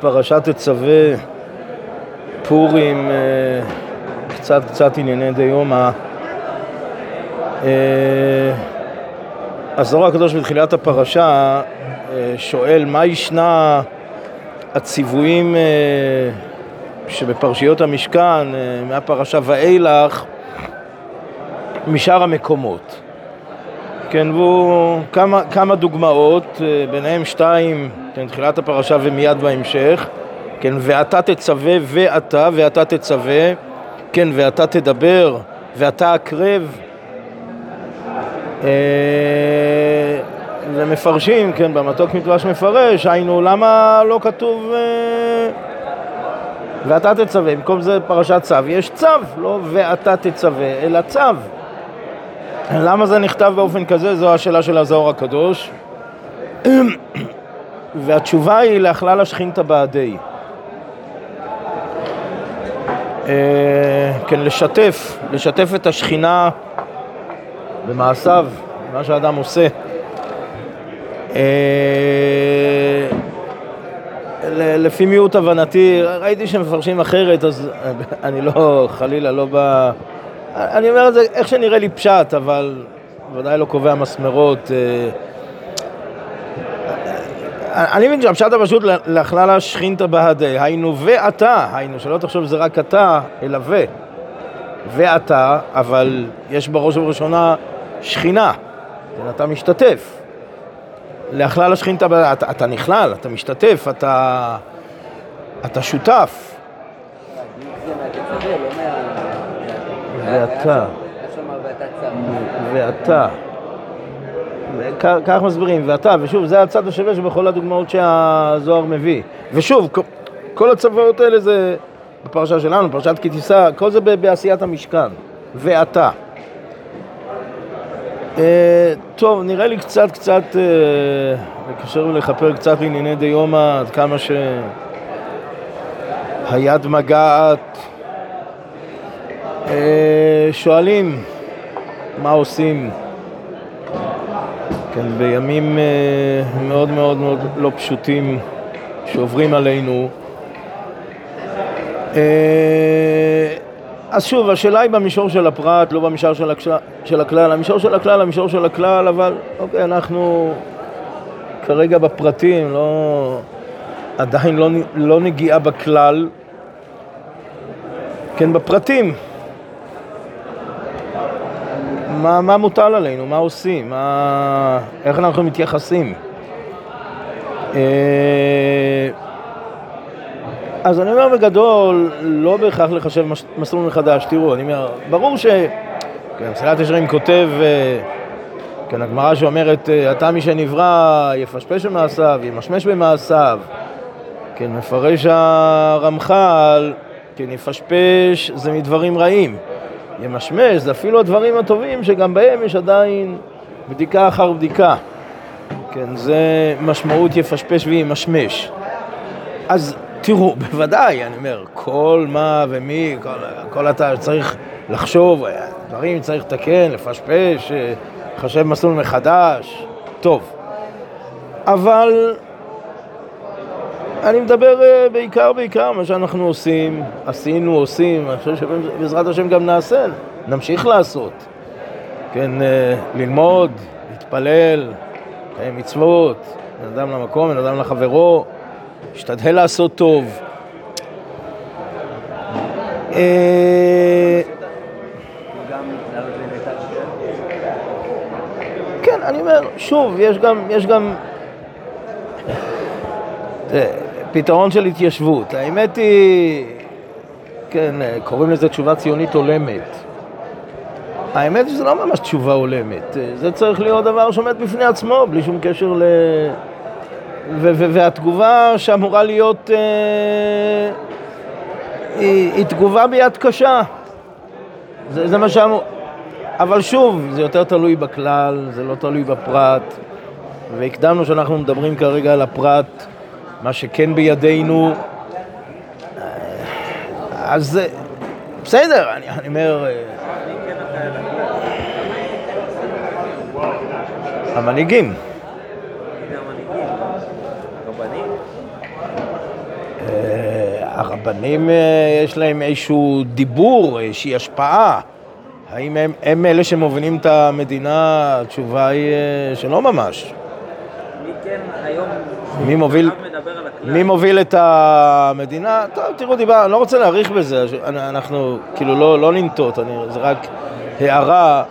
פרשת תצווה, פורים, אה, קצת קצת ענייני דיומא. הזוהר הקדוש בתחילת הפרשה שואל מה ישנה הציוויים שבפרשיות המשכן, מהפרשה ואילך, משאר המקומות. כן, והוא כמה, כמה דוגמאות, ביניהם שתיים, כן, תחילת הפרשה ומיד בהמשך, כן, ואתה תצווה ואתה, ואתה תצווה, כן, ואתה תדבר, ואתה הקרב. ומפרשים, כן, במתוק מדרש מפרש, היינו, למה לא כתוב ואתה תצווה, במקום זה פרשת צו, יש צו, לא ואתה תצווה, אלא צו. למה זה נכתב באופן כזה? זו השאלה של הזוהר הקדוש. והתשובה היא להכלל השכינתא בעדי. כן, לשתף, לשתף את השכינה במעשיו, מה שאדם עושה. לפי מיעוט הבנתי, ראיתי שמפרשים אחרת, אז אני לא, חלילה, לא בא... אני אומר את זה איך שנראה לי פשט, אבל ודאי לא קובע מסמרות. אני מבין שהפשט הפשוט לכלל השכינתא בהדי, היינו ואתה, היינו, שלא תחשוב שזה רק אתה, אלא ו. ואתה, אבל יש בראש ובראשונה שכינה, אתה משתתף. להכלל השכינתא, אתה, אתה נכלל, אתה משתתף, אתה, אתה שותף. ואתה. ואתה. כך מסבירים, ואתה, ושוב, זה הצד השווה שבכל הדוגמאות שהזוהר מביא. ושוב, כל הצוואות האלה זה בפרשה שלנו, פרשת כי תישא, כל זה בעשיית המשכן. ואתה. טוב, נראה לי קצת קצת לקשר ולכפר קצת לענייני דיומא, עד כמה שהיד מגעת. שואלים מה עושים, כן, בימים מאוד מאוד מאוד לא פשוטים שעוברים עלינו. אז שוב, השאלה היא במישור של הפרט, לא במישור של, הקש... של הכלל. המישור של הכלל, המישור של הכלל, אבל אוקיי, אנחנו כרגע בפרטים, לא... עדיין לא, לא נגיעה בכלל, כן, בפרטים. מה, מה מוטל עלינו? מה עושים? מה... איך אנחנו מתייחסים? אה... אז אני אומר בגדול, לא בהכרח לחשב מסלול מחדש. תראו, אני אומר, ברור ש... כן, מסילת ישרים כותב, כן, הגמרא שאומרת, אתה מי שנברא יפשפש במעשיו, ימשמש במעשיו. כן, מפרש הרמח"ל, כן, יפשפש זה מדברים רעים. ימשמש זה אפילו הדברים הטובים שגם בהם יש עדיין בדיקה אחר בדיקה. כן, זה משמעות יפשפש וימשמש. אז תראו, בוודאי, אני אומר, כל מה ומי, כל, כל אתה צריך לחשוב, דברים צריך לתקן, לפשפש, לחשב מסלול מחדש, טוב. אבל אני מדבר בעיקר, בעיקר מה שאנחנו עושים, עשינו, עושים, אני חושב שבעזרת השם גם נעשה, נמשיך לעשות. כן, ללמוד, להתפלל, לקיים מצוות, בן אדם למקום, בן אדם לחברו. השתדל לעשות טוב. כן, אני אומר, שוב, יש גם, יש גם פתרון של התיישבות. האמת היא, כן, קוראים לזה תשובה ציונית הולמת. האמת היא שזה לא ממש תשובה הולמת. זה צריך להיות דבר שעומד בפני עצמו, בלי שום קשר ל... והתגובה שאמורה להיות אה, היא, היא תגובה ביד קשה. זה, זה מה שאמור... אבל שוב, זה יותר תלוי בכלל, זה לא תלוי בפרט. והקדמנו שאנחנו מדברים כרגע על הפרט, מה שכן בידינו. אז בסדר, אני, אני אומר... המנהיגים. הרבנים יש להם איזשהו דיבור, איזושהי השפעה. האם הם, הם אלה שמובילים את המדינה? התשובה היא שלא ממש. מי כן היום מי מוביל, מדבר על הכלל? מי מוביל את המדינה? טוב, תראו, דיבר, אני לא רוצה להאריך בזה, אנחנו כאילו לא, לא לנטות, אני, זה רק הערה.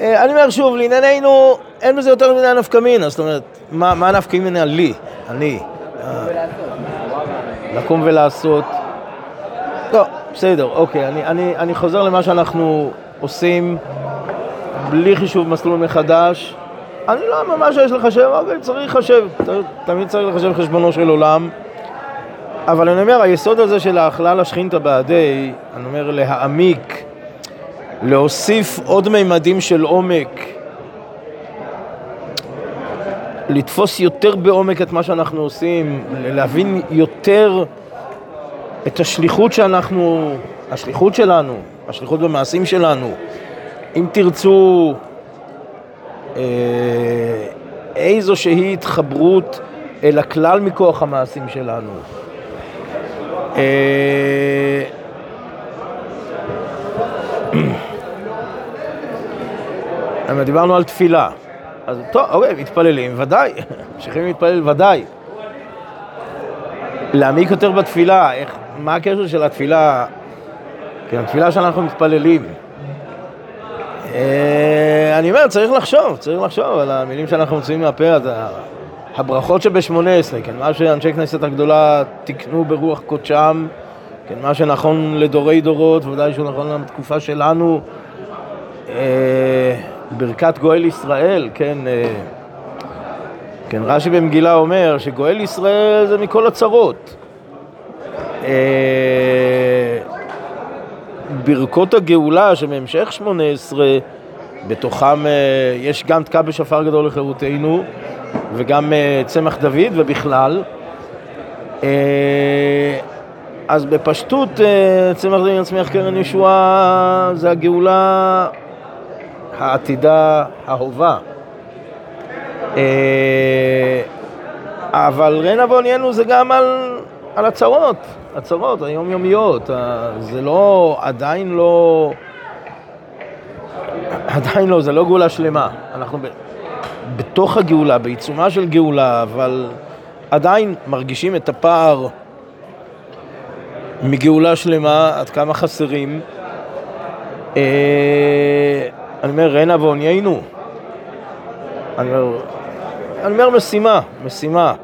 אה, אני אומר שוב, לענייננו, אין בזה יותר מדי נפקא מינה, זאת אומרת, מה, מה נפקא מינה לי, אני? אה, לקום ולעשות. לא, בסדר, אוקיי, אני, אני, אני חוזר למה שאנחנו עושים בלי חישוב מסלול מחדש. אני לא ממש יש לחשב, אוקיי, צריך לחשב, תמיד צריך לחשב חשבונו של עולם. אבל אני אומר, היסוד הזה של ההכלל השכינתא בעדי, אני אומר להעמיק, להוסיף עוד מימדים של עומק, לתפוס יותר בעומק את מה שאנחנו עושים, להבין יותר את השליחות שאנחנו, השליחות שלנו, השליחות במעשים שלנו. אם תרצו איזושהי התחברות אל הכלל מכוח המעשים שלנו. אה, דיברנו על תפילה, אז טוב, אוקיי, מתפללים, ודאי, ממשיכים להתפלל, ודאי. להעמיק יותר בתפילה, איך, מה הקשר של התפילה, כן, התפילה שאנחנו מתפללים. אה, אני אומר, צריך לחשוב, צריך לחשוב על המילים שאנחנו מוציאים מהפה, הברכות שבשמונה עשרה, כן, מה שאנשי כנסת הגדולה תיקנו ברוח קודשם, כן, מה שנכון לדורי דורות, ודאי שהוא נכון לתקופה שלנו, אה, ברכת גואל ישראל, כן, אה, כן, רש"י במגילה אומר שגואל ישראל זה מכל הצרות. ברכות הגאולה שבהמשך שמונה עשרה, בתוכם אה, יש גם תקע בשפר גדול לחירותנו וגם אה, צמח דוד ובכלל. אה, אז בפשטות צמח דוד יצמיח קרן ישועה זה הגאולה העתידה ההובה. אבל רנה ועוניינו זה גם על, על הצרות. הצרות היומיומיות, זה לא, עדיין לא, עדיין לא, זה לא גאולה שלמה. אנחנו ב, בתוך הגאולה, בעיצומה של גאולה, אבל עדיין מרגישים את הפער מגאולה שלמה, עד כמה חסרים. אה, אני אומר, רנה ועוניינו. אני אומר, אני אומר משימה, משימה.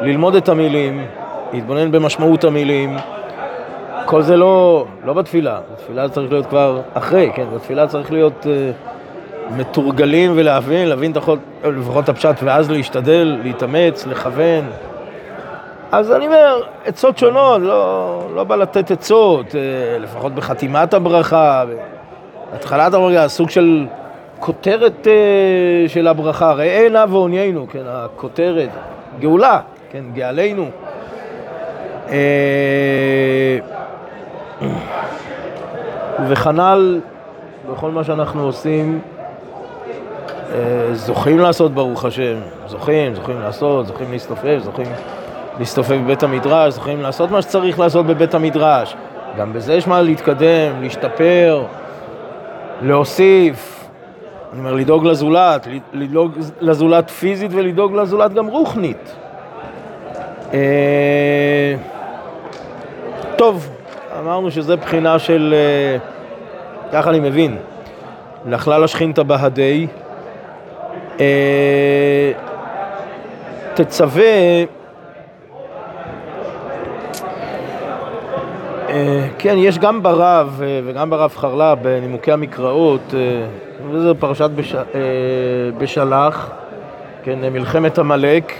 ללמוד את המילים, להתבונן במשמעות המילים. כל זה לא, לא בתפילה, בתפילה צריך להיות כבר אחרי, כן? בתפילה צריך להיות uh, מתורגלים ולהבין, להבין לפחות את הפשט ואז להשתדל, להתאמץ, לכוון. אז אני אומר, עצות שונות, לא, לא בא לתת עצות, uh, לפחות בחתימת הברכה, בהתחלת הברכה, סוג של כותרת uh, של הברכה, ראה נא ועוניינו, כן, הכותרת, גאולה, כן, גאלנו. אה, וכנ"ל בכל מה שאנחנו עושים, אה, זוכים לעשות ברוך השם, זוכים, זוכים לעשות, זוכים להסתופף, זוכים להסתופף בבית המדרש, זוכים לעשות מה שצריך לעשות בבית המדרש. גם בזה יש מה להתקדם, להשתפר, להוסיף, אני אומר, לדאוג לזולת, לדאוג לזולת פיזית ולדאוג לזולת גם רוחנית. אה, טוב, אמרנו שזה בחינה של, אה, ככה אני מבין, לכלל השכינתא בהדי. אה, תצווה אה, כן, יש גם ברב וגם ברב חרלה בנימוקי המקראות, וזה פרשת בש... בשלח, כן, מלחמת עמלק.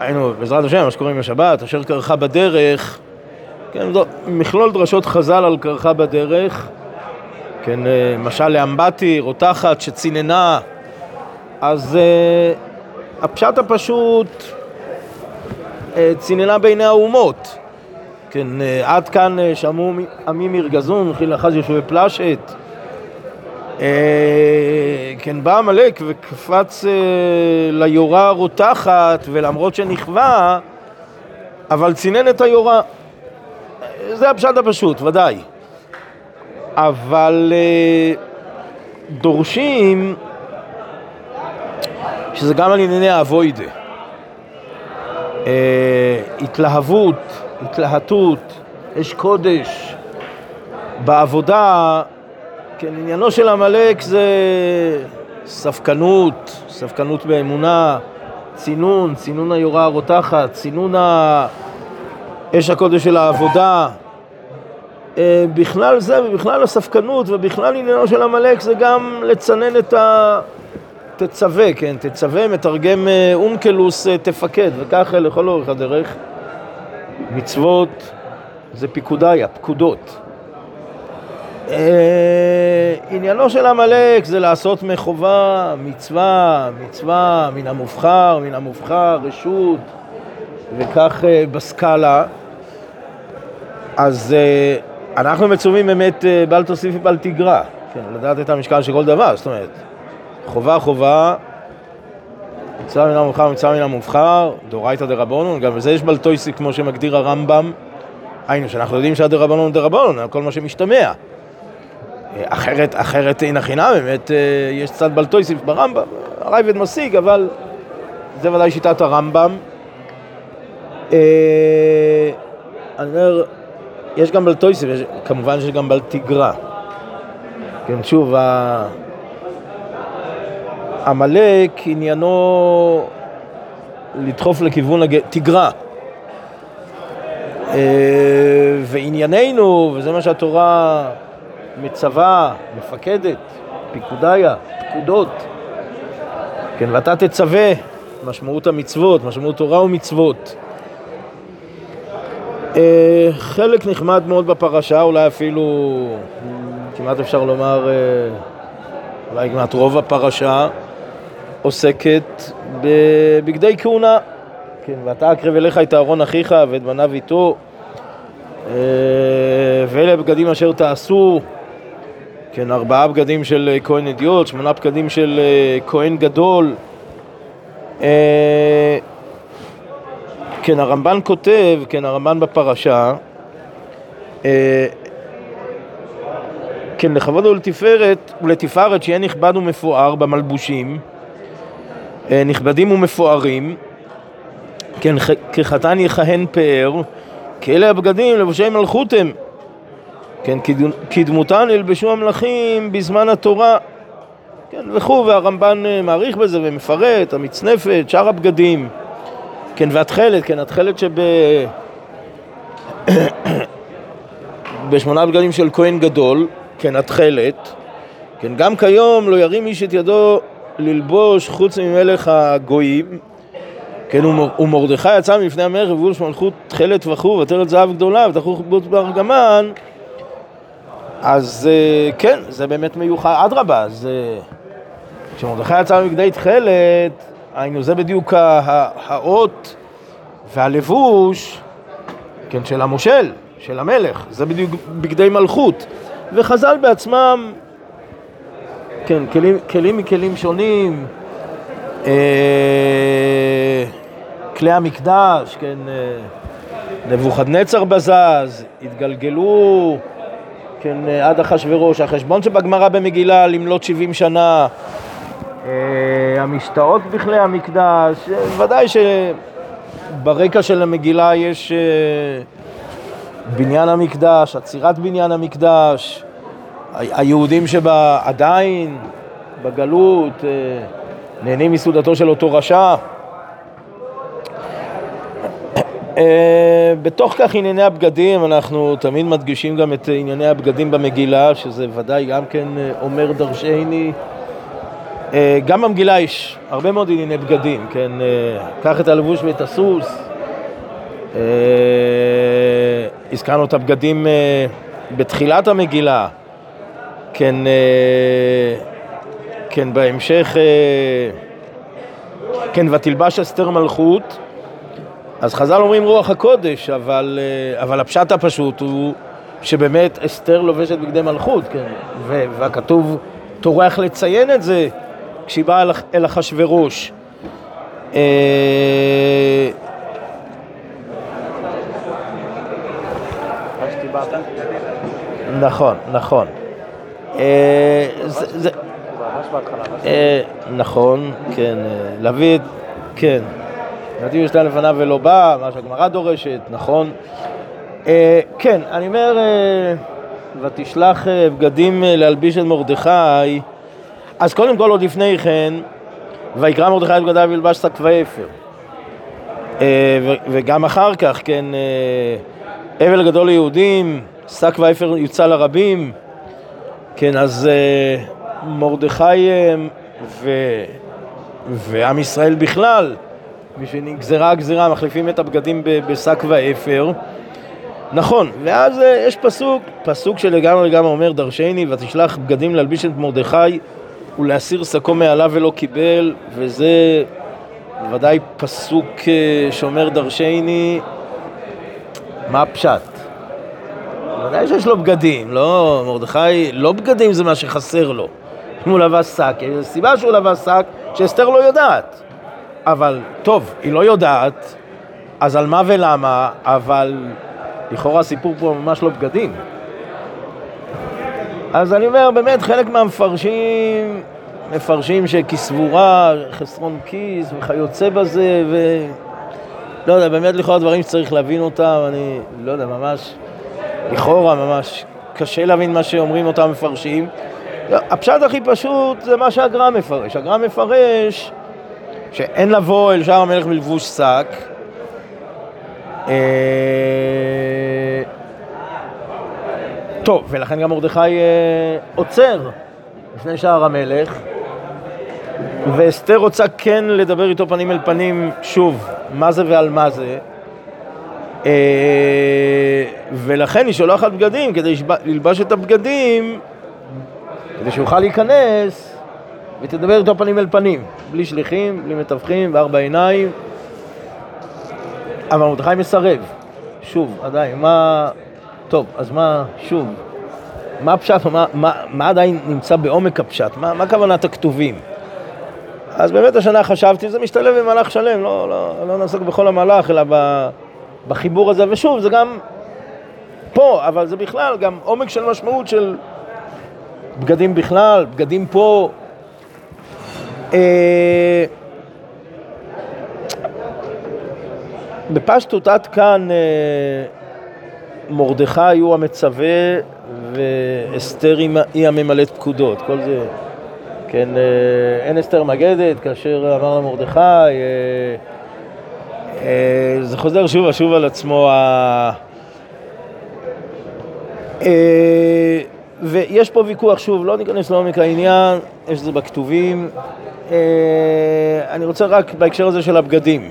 היינו, בעזרת השם, מה שקוראים בשבת, אשר קרחה בדרך, כן, זו מכלול דרשות חז"ל על קרחה בדרך, כן, אה, משל לאמבטי, רותחת, שציננה, אז uh, הפשט הפשוט uh, ציננה בעיני האומות, כן, uh, עד כאן שמעו עמים ירגזון, חיל אחז יושבי פלשת, כן, בא עמלק וקפץ אה, ליורה הרותחת, ולמרות שנכווה, אבל צינן את היורה. זה הפשט הפשוט, ודאי. אבל אה, דורשים שזה גם על ענייני האבוידה. אה, התלהבות, התלהטות, אש קודש. בעבודה, כן, עניינו של עמלק זה ספקנות, ספקנות באמונה, צינון, צינון היורה הרותחת, צינון אש הקודש של העבודה. אה, בכלל זה ובכלל הספקנות ובכלל עניינו של עמלק זה גם לצנן את ה... תצווה, כן, תצווה, מתרגם אה, אונקלוס אה, תפקד, וככה לכל אורך הדרך. מצוות זה פיקודיה, פקודות. אה, עניינו של עמלק זה לעשות מחובה, מצווה, מצווה, מן המובחר, מן המובחר, רשות, וכך אה, בסקאלה. אז אה, אנחנו מצווים באמת בל תוסיף ובל תגרע, כן, לדעת את המשקל של כל דבר, זאת אומרת, חובה חובה, מצווה מן המובחר, מצווה מן המובחר, דאורייתא דרבנון, גם בזה יש בלטויסי כמו שמגדיר הרמב"ם, היינו שאנחנו יודעים שהדרבנון הוא דרבנון, כל מה שמשתמע. אחרת, אחרת אין הכינה, באמת יש צד בלטויסיף ברמב"ם, הרייבד משיג, אבל זה ודאי שיטת הרמב"ם. אני אומר, יש גם בלטויסיף, כמובן שיש גם בלתיגרא. כן, שוב, עמלק עניינו לדחוף לכיוון. תיגרא. וענייננו, וזה מה שהתורה מצווה, מפקדת, פיקודיה, פקודות. כן, ואתה תצווה, משמעות המצוות, משמעות תורה ומצוות. אה, חלק נחמד מאוד בפרשה, אולי אפילו, כמעט אפשר לומר, אה, אולי כמעט רוב הפרשה, עוסקת בבגדי כהונה. כן, ואתה אקרב אליך את אהרון אחיך ואת בניו איתו, אה, ואלה הבגדים אשר תעשו כן, ארבעה בגדים של אה, כהן אדיוט, שמונה בגדים של אה, כהן גדול. אה, כן, הרמב"ן כותב, כן, הרמב"ן בפרשה, כן, לכבוד ולתפארת, ולתפארת שיהיה נכבד ומפואר במלבושים, נכבדים ומפוארים, כן, כחתן יכהן פאר, כי אלה הבגדים לבושי מלכות הם. כן, כדמותן ילבשו המלכים בזמן התורה, כן, וכו', והרמב"ן אה, מעריך בזה ומפרט, המצנפת, שאר הבגדים, כן, והתכלת, כן, התכלת שב... בשמונה בגדים של כהן גדול, כן, התכלת, כן, גם כיום לא ירים איש את ידו ללבוש חוץ ממלך הגויים, כן, ומרדכי יצא מלפני המלך ובולש מלכות תכלת וכו', ותרת זהב גדולה ותחוך בות בארגמן אז אה, כן, זה באמת מיוחד, אדרבה, אז כשמרדכי יצא מבגדי תכלת, היינו, זה בדיוק האות והלבוש, כן, של המושל, של המלך, זה בדיוק בגדי מלכות. וחז"ל בעצמם, כן, כלים, כלים מכלים שונים, אה, כלי המקדש, כן, אה, נבוכדנצר בזז, התגלגלו כן, אה, עד אחשורוש, החשבון שבגמרא במגילה למלות 70 שנה, אה, המשתאות בכלי המקדש, אה, ודאי שברקע של המגילה יש בניין המקדש, עצירת בניין המקדש, היהודים שבה עדיין בגלות נהנים מסעודתו של אותו רשע. אה, בתוך כך ענייני הבגדים, אנחנו תמיד מדגישים גם את ענייני הבגדים במגילה, שזה ודאי גם כן אה, אומר דרשני. אה, גם במגילה יש הרבה מאוד ענייני בגדים, כן? קח את הלבוש ואת הסוס. הזכרנו את הבגדים בתחילת המגילה, כן, כן, בהמשך, כן, ותלבש אסתר מלכות. אז חז"ל אומרים רוח הקודש, אבל, אה, אבל הפשט הפשוט הוא שבאמת אסתר לובשת בגדי מלכות, כן, והכתוב טורח לציין את זה כשהיא באה אל אחשורוש. אה, נכון, נכון. אה, נכון, כן, להביא את... כן. נתיב ישתן לפניו ולא בא, מה שהגמרא דורשת, נכון. אה, כן, אני אומר, אה, ותשלח אה, בגדים אה, להלביש את מרדכי, אז קודם כל, עוד לפני כן, ויקרא מרדכי את בגדיו וילבש שק ואפר. וגם אחר כך, כן, אבל גדול ליהודים, שק ואפר יוצא לרבים. כן, אז מרדכי ו... ועם ישראל בכלל, משנגזרה הגזירה, מחליפים את הבגדים בשק ואפר. נכון, ואז אה, יש פסוק, פסוק שלגמרי לגמרי אומר דרשני, ותשלח בגדים להלביש את מרדכי ולהסיר שקו מעליו ולא קיבל, וזה בוודאי פסוק אה, שאומר דרשני, מה הפשט? ודאי שיש לו בגדים, לא, מרדכי, לא בגדים זה מה שחסר לו. אם הוא לבש שק, יש סיבה שהוא לבש שק שאסתר לא יודעת. אבל, טוב, היא לא יודעת, אז על מה ולמה, אבל לכאורה הסיפור פה ממש לא בגדים. אז אני אומר, באמת, חלק מהמפרשים מפרשים שכסבורה, חסרון כיס וכיוצא בזה, ו... לא יודע, באמת לכאורה דברים שצריך להבין אותם, אני לא יודע, ממש, לכאורה ממש קשה להבין מה שאומרים אותם מפרשים. הפשט הכי פשוט זה מה שהגר"א מפרש. הגר"א מפרש שאין לבוא אל שער המלך בלבוש שק. אה, טוב, ולכן גם מרדכי אה, עוצר לפני שער המלך, ואסתר רוצה כן לדבר איתו פנים אל פנים, שוב, מה זה ועל מה זה. אה, ולכן היא שולחת בגדים כדי ללבש את הבגדים, כדי שיוכל להיכנס ותדבר איתו פנים אל פנים, בלי שליחים, בלי מתווכים, בארבע עיניים. אבל מרדכי מסרב. שוב, עדיין, מה... טוב, אז מה, שוב, מה הפשט, מה, מה, מה עדיין נמצא בעומק הפשט? מה, מה כוונת הכתובים? אז באמת השנה חשבתי, זה משתלב במהלך שלם, לא, לא, לא נעסוק בכל המהלך, אלא בחיבור הזה, ושוב, זה גם פה, אבל זה בכלל גם עומק של משמעות של בגדים בכלל, בגדים פה. אה, בפשטות עד כאן אה, מרדכי הוא המצווה ואסתר היא- הממלאת פקודות, כל זה, כן, אה, אין אסתר מגדת כאשר אמר למרדכי, אה, אה, זה חוזר שוב ושוב על עצמו, אה, ויש פה ויכוח, שוב, לא ניכנס לעומק העניין, יש זה בכתובים, אה, אני רוצה רק בהקשר הזה של הבגדים.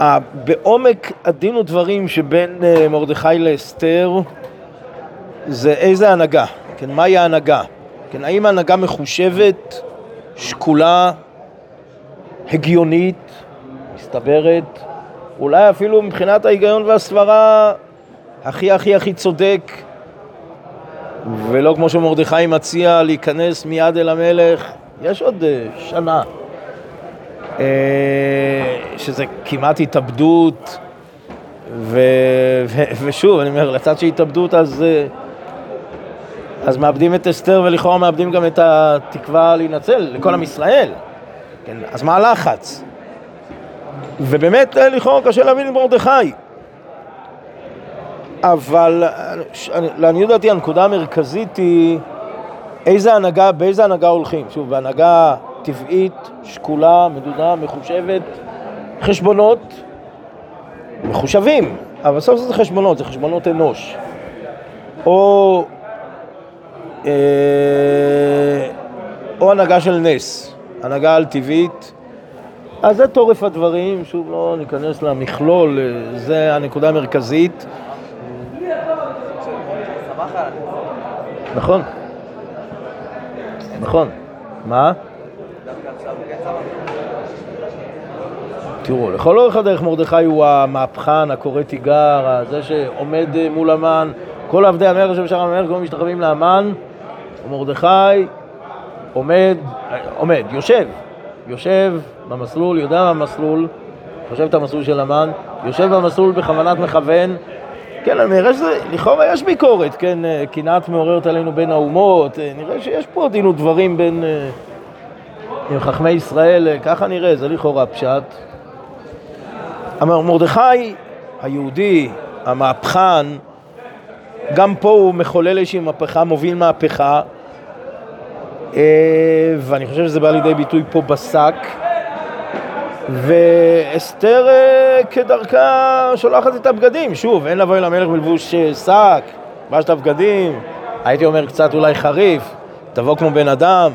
ה- בעומק הדין ודברים שבין אה, מרדכי לאסתר זה איזה הנהגה, כן, מהי ההנהגה? כן, האם ההנהגה מחושבת, שקולה, הגיונית, מסתברת, אולי אפילו מבחינת ההיגיון והסברה הכי הכי הכי צודק, ולא כמו שמרדכי מציע להיכנס מיד אל המלך, יש עוד אה, שנה. אה, שזה כמעט התאבדות, ו, ו, ושוב, אני אומר, לצד של התאבדות אז, אה, אז מאבדים את אסתר ולכאורה מאבדים גם את התקווה להינצל לכל עם ישראל. כן, אז מה הלחץ? ובאמת לכאורה קשה להבין את מרדכי. אבל לעניות דעתי הנקודה המרכזית היא איזה הנהגה, באיזה הנהגה הולכים. שוב, בהנהגה טבעית, שקולה, מדודה, מחושבת, חשבונות מחושבים, אבל בסוף זה חשבונות, זה חשבונות אנוש. או, אה, או הנהגה של נס, הנהגה על טבעית. אז זה תורף הדברים, שוב לא ניכנס למכלול, אה, זה הנקודה המרכזית. נכון. נכון. מה? תראו, לכל אורך הדרך מרדכי הוא המהפכן, הקורא תיגר, זה שעומד אה, מול המן, כל עבדי המלך שבשאר המלך גם משתחווים להמן, ומרדכי עומד, אה, עומד, יושב, יושב במסלול, יודע במסלול, חושב את המסלול של המן, יושב במסלול בכוונת מכוון, כן, אני נראה שזה, לכאורה יש ביקורת, כן, אה, קנאת מעוררת עלינו בין האומות, אה, נראה שיש פה דין ודברים בין אה, עם חכמי ישראל, אה, ככה נראה, זה לכאורה פשט. אמר מרדכי היהודי, המהפכן, גם פה הוא מחולל איזושהי מהפכה, מוביל מהפכה, אה, ואני חושב שזה בא לידי ביטוי פה בשק. ואסתר אה, כדרכה שולחת את הבגדים, שוב, אין לבוא אל המלך בלבוש אה, שק, לבש את הבגדים, הייתי אומר קצת אולי חריף, תבוא כמו בן אדם,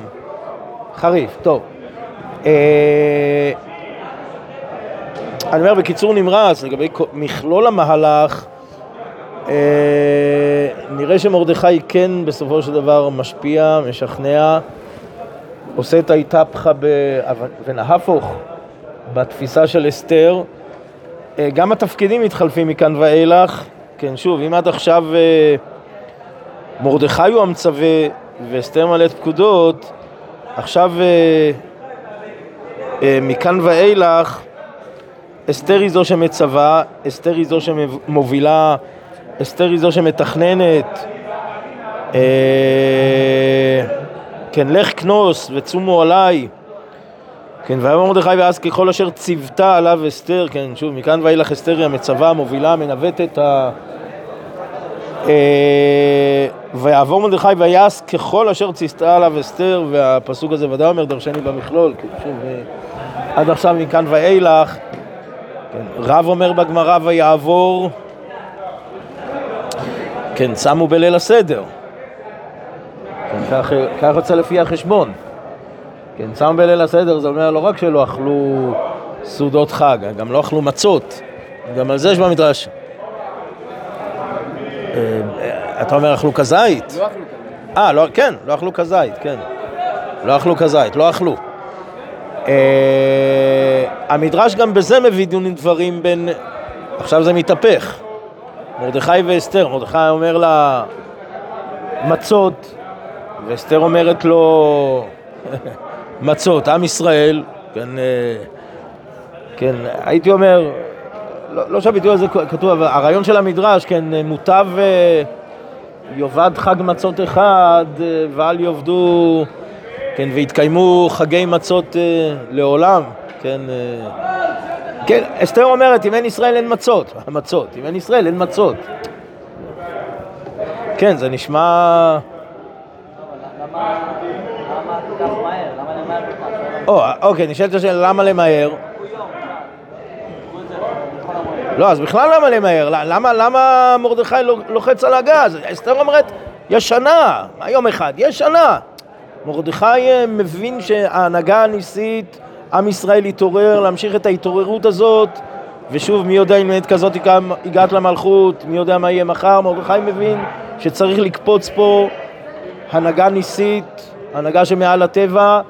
חריף, טוב. אה, אני אומר בקיצור נמרץ, לגבי כל- מכלול המהלך, אה, נראה שמרדכי כן בסופו של דבר משפיע, משכנע, עושה את האיתפחה ונהפוך בתפיסה של אסתר. אה, גם התפקידים מתחלפים מכאן ואילך. כן, שוב, אם עד עכשיו אה, מרדכי הוא המצווה ואסתר מלאת פקודות, עכשיו אה, מכאן ואילך אסתר היא זו שמצווה, אסתר היא זו שמובילה, אסתר היא זו שמתכננת. כן, לך כנוס וצומו עליי. כן, ויאמר מרדכי ואז ככל אשר ציוותה עליו אסתר, כן, שוב, מכאן ואילך אסתר היא המצווה, המובילה, המנווטת, ה... אה, ויעבור מרדכי ויעש ככל אשר ציוותה עליו אסתר, והפסוק הזה ודאי אומר דרשני במכלול, כי שוב, אה, עד עכשיו מכאן ואילך, כן, רב אומר בגמרא ויעבור, כן, שמו בליל הסדר, כן, כך יוצא לפי החשבון. כן, צם בליל הסדר זה אומר לא רק שלא אכלו סעודות חג, גם לא אכלו מצות. גם על זה יש במדרש. אה, אתה אומר אכלו כזית? לא אכלו כזה. אה, לא, כן, לא אכלו כזית, כן. לא אכלו כזית, לא אכלו. אה, המדרש גם בזה מביא דברים בין... עכשיו זה מתהפך. מרדכי ואסתר, מרדכי אומר לה מצות, ואסתר אומרת לו מצות, עם ישראל, כן, אה, כן, הייתי אומר, לא, לא שהביטוי הזה כתוב, אבל הרעיון של המדרש, כן, מוטב אה, יאבד חג מצות אחד אה, ואל יאבדו, כן, ויתקיימו חגי מצות אה, לעולם, כן, אה, כן, אסתר אומרת, אם אין ישראל אין מצות, מצות, אם אין ישראל אין מצות. כן, זה נשמע... למה למה כל כך מהר? למה למהר כל כך? או, אוקיי, נשאלת השאלה, למה למהר? לא, אז בכלל למה למהר? למה, למה מרדכי לוחץ על הגז? אסתר אומרת, יש שנה, יום אחד? יש שנה. מרדכי אה, מבין שההנהגה הניסית, עם ישראל יתעורר, להמשיך את ההתעוררות הזאת, ושוב, מי יודע אם עת כזאת הגע- הגעת למלכות, מי יודע מה יהיה מחר, מרדכי מבין שצריך לקפוץ פה הנהגה ניסית, הנהגה שמעל הטבע,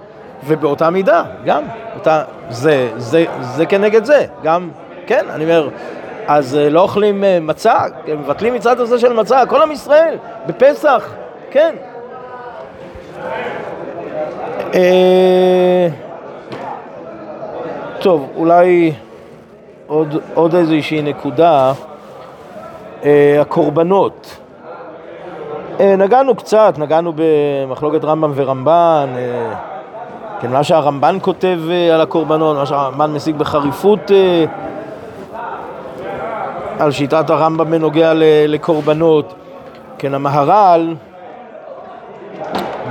ובאותה מידה, גם, אותה, זה, זה, זה כנגד זה, גם, כן, אני אומר, אז אה, לא אוכלים אה, מצה, מבטלים מצוות הזה של מצה, כל עם ישראל, בפסח, כן. אה, טוב, אולי עוד, עוד איזושהי נקודה, הקורבנות. נגענו קצת, נגענו במחלוקת רמב"ם ורמב"ן, כן, מה שהרמב"ן כותב אה, על הקורבנות, מה שהרמב"ן משיג בחריפות אה, על שיטת הרמב"ם בנוגע לקורבנות. כן, המהר"ל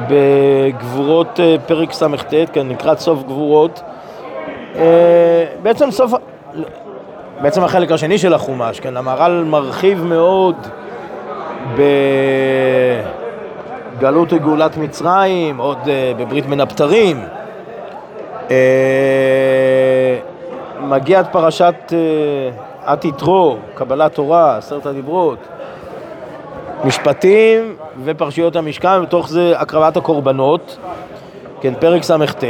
בגבורות אה, פרק ס"ט, כן, לקראת סוף גבורות, בעצם סוף, בעצם החלק השני של החומש, כן, המהר"ל מרחיב מאוד בגלות וגאולת מצרים, עוד בברית בין הבתרים. אה, מגיע עד פרשת אה, עד יתרו, קבלת תורה, עשרת הדיברות, משפטים ופרשיות המשכן, בתוך זה הקרבת הקורבנות, כן, פרק ס"ט.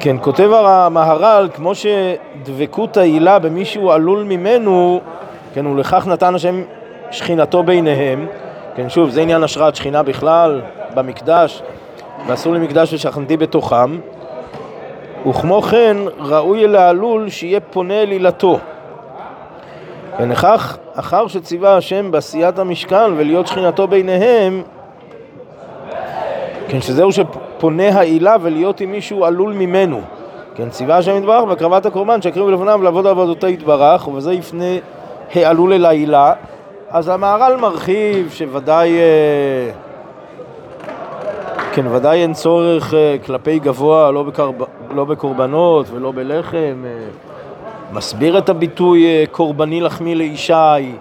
כן, כותב המהר"ל, כמו שדבקות העילה במי שהוא עלול ממנו, כן, ולכך נתן השם שכינתו ביניהם, כן, שוב, זה עניין השראת שכינה בכלל, במקדש, ואסור למקדש ושכנתי בתוכם, וכמו כן, ראוי לעלול שיהיה פונה אל עילתו. ונכך, אחר שציווה השם בעשיית המשכן ולהיות שכינתו ביניהם, כן, שזהו שפונה העילה ולהיות עם מישהו עלול ממנו. כן, ציווה השם יתברך בהקרבת הקורבן שיקריבו לפניו לעבוד עבודותו יתברך, ובזה יפנה העלול אל העילה. אז המהר"ל מרחיב שוודאי, אה, כן, ודאי אין צורך אה, כלפי גבוה, לא, בקרב, לא בקורבנות ולא בלחם. אה, מסביר את הביטוי קורבני לחמי לישי.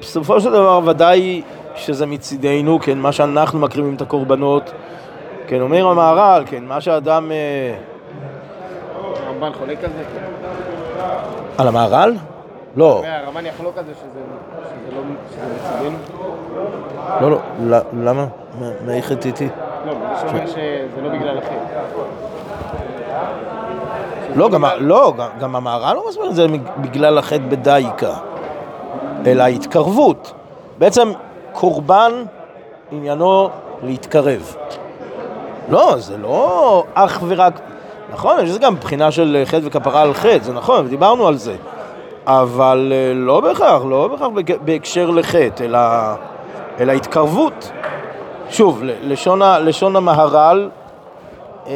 בסופו של דבר ודאי שזה מצידנו, כן, מה שאנחנו מקריבים את הקורבנות. כן, אומר המהר"ל, כן, מה שאדם... הרמב"ן חולק על זה? על המהר"ל? לא. הרמב"ן יחלוק על זה שזה לא מצידנו? לא, לא, למה? מה איתי? לא, זה שאומר שזה לא בגלל החטא. לא, גם, לא, גם המהר"ל לא מסביר את זה בגלל החטא בדייקה, אלא התקרבות. בעצם קורבן עניינו להתקרב. לא, זה לא אך ורק... נכון, יש גם בחינה של חטא וכפרה על חטא, זה נכון, דיברנו על זה. אבל אה, לא בהכרח, לא בהכרח בהקשר לחטא, אלא, אלא התקרבות. שוב, לשון, לשון המהר"ל, אה,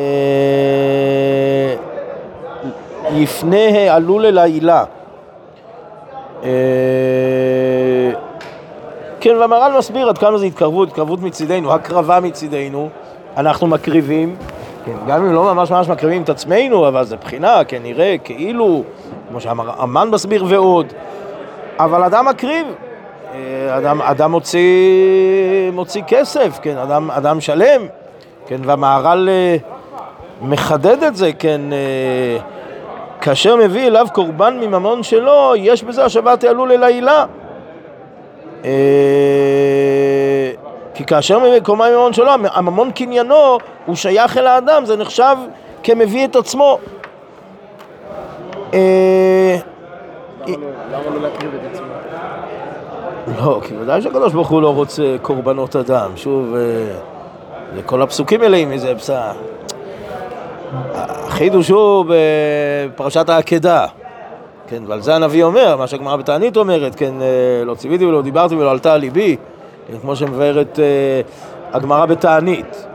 יפנה העלול אל העילה. אה, כן, והמהר"ל מסביר עד כמה זה התקרבות, התקרבות מצידנו, הקרבה מצידנו, אנחנו מקריבים, כן, גם אם לא ממש ממש מקריבים את עצמנו, אבל זה בחינה, כן, נראה כאילו, כמו שהמן מסביר ועוד, אבל אדם מקריב, אה, אדם, אדם מוציא, מוציא כסף, כן, אדם, אדם שלם, כן, והמהר"ל אה, מחדד את זה, כן, אה, כאשר מביא אליו קורבן מממון שלו, יש בזה השבת העלול אל העילה. כי כאשר מביא קורבן מממון שלו, הממון קניינו הוא שייך אל האדם, זה נחשב כמביא את עצמו. למה לא כי ודאי שהקדוש ברוך הוא לא רוצה קורבנות אדם. שוב, אה, כל הפסוקים מלאים מזה, בסדר. החידוש הוא בפרשת העקדה. כן, ועל זה הנביא אומר, מה שהגמרא בתענית אומרת, כן, אה, לא ציוויתי ולא דיברתי ולא עלתה על ליבי, כן, כמו שמבארת אה, הגמרא בתענית.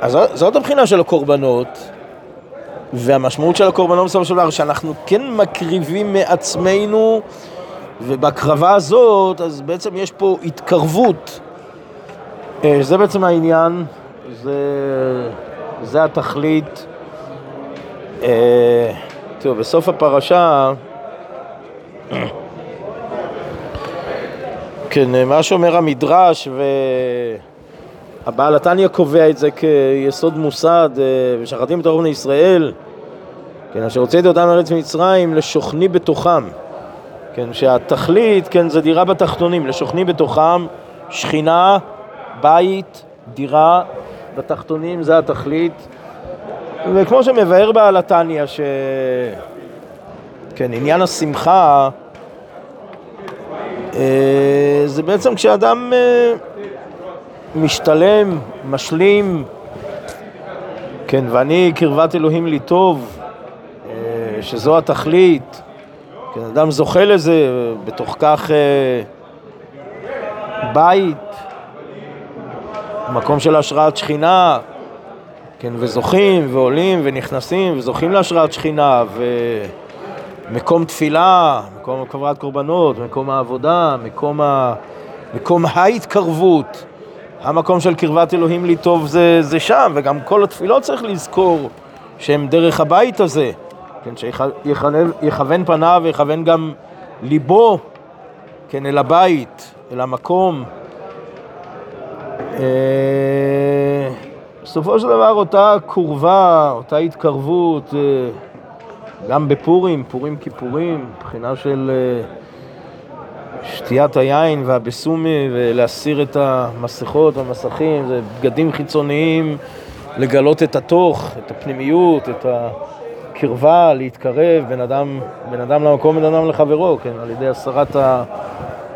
אז זאת הבחינה של הקורבנות, והמשמעות של הקורבנות בסופו של דבר, שאנחנו כן מקריבים מעצמנו, ובהקרבה הזאת, אז בעצם יש פה התקרבות. אה, זה בעצם העניין, זה, זה התכלית. אה, תראו, בסוף הפרשה, כן, מה שאומר המדרש, והבעל התניא קובע את זה כיסוד מוסד, אה, ושחטים בתוך בני ישראל, כן, אשר הוצאתי אותם מארץ מצרים לשוכני בתוכם. כן, שהתכלית, כן, זה דירה בתחתונים, לשוכני בתוכם, שכינה, בית, דירה בתחתונים, זה התכלית. וכמו שמבאר בעל התניא, ש... כן, עניין השמחה אה, זה בעצם כשאדם אה, משתלם, משלים, כן, ואני קרבת אלוהים לי טוב, אה, שזו התכלית, כן, אדם זוכה לזה, בתוך כך בית, מקום של השראת שכינה, כן, וזוכים ועולים ונכנסים וזוכים להשראת שכינה ומקום תפילה, מקום קברת קורבנות, מקום העבודה, מקום, ה... מקום ההתקרבות, המקום של קרבת אלוהים לי טוב זה, זה שם, וגם כל התפילות צריך לזכור שהם דרך הבית הזה, כן, שיכוון פניו ויכוון גם ליבו, כן, אל הבית, אל המקום. אה, בסופו של דבר אותה קורבה, אותה התקרבות, אה, גם בפורים, פורים כיפורים, מבחינה של אה, שתיית היין והבסומי ולהסיר את המסכות והמסכים, זה בגדים חיצוניים, לגלות את התוך, את הפנימיות, את הקרבה, להתקרב בין אדם, בין אדם למקום, בין אדם לחברו, כן, על ידי הסרת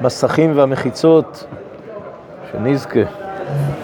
המסכים והמחיצות, שנזכה.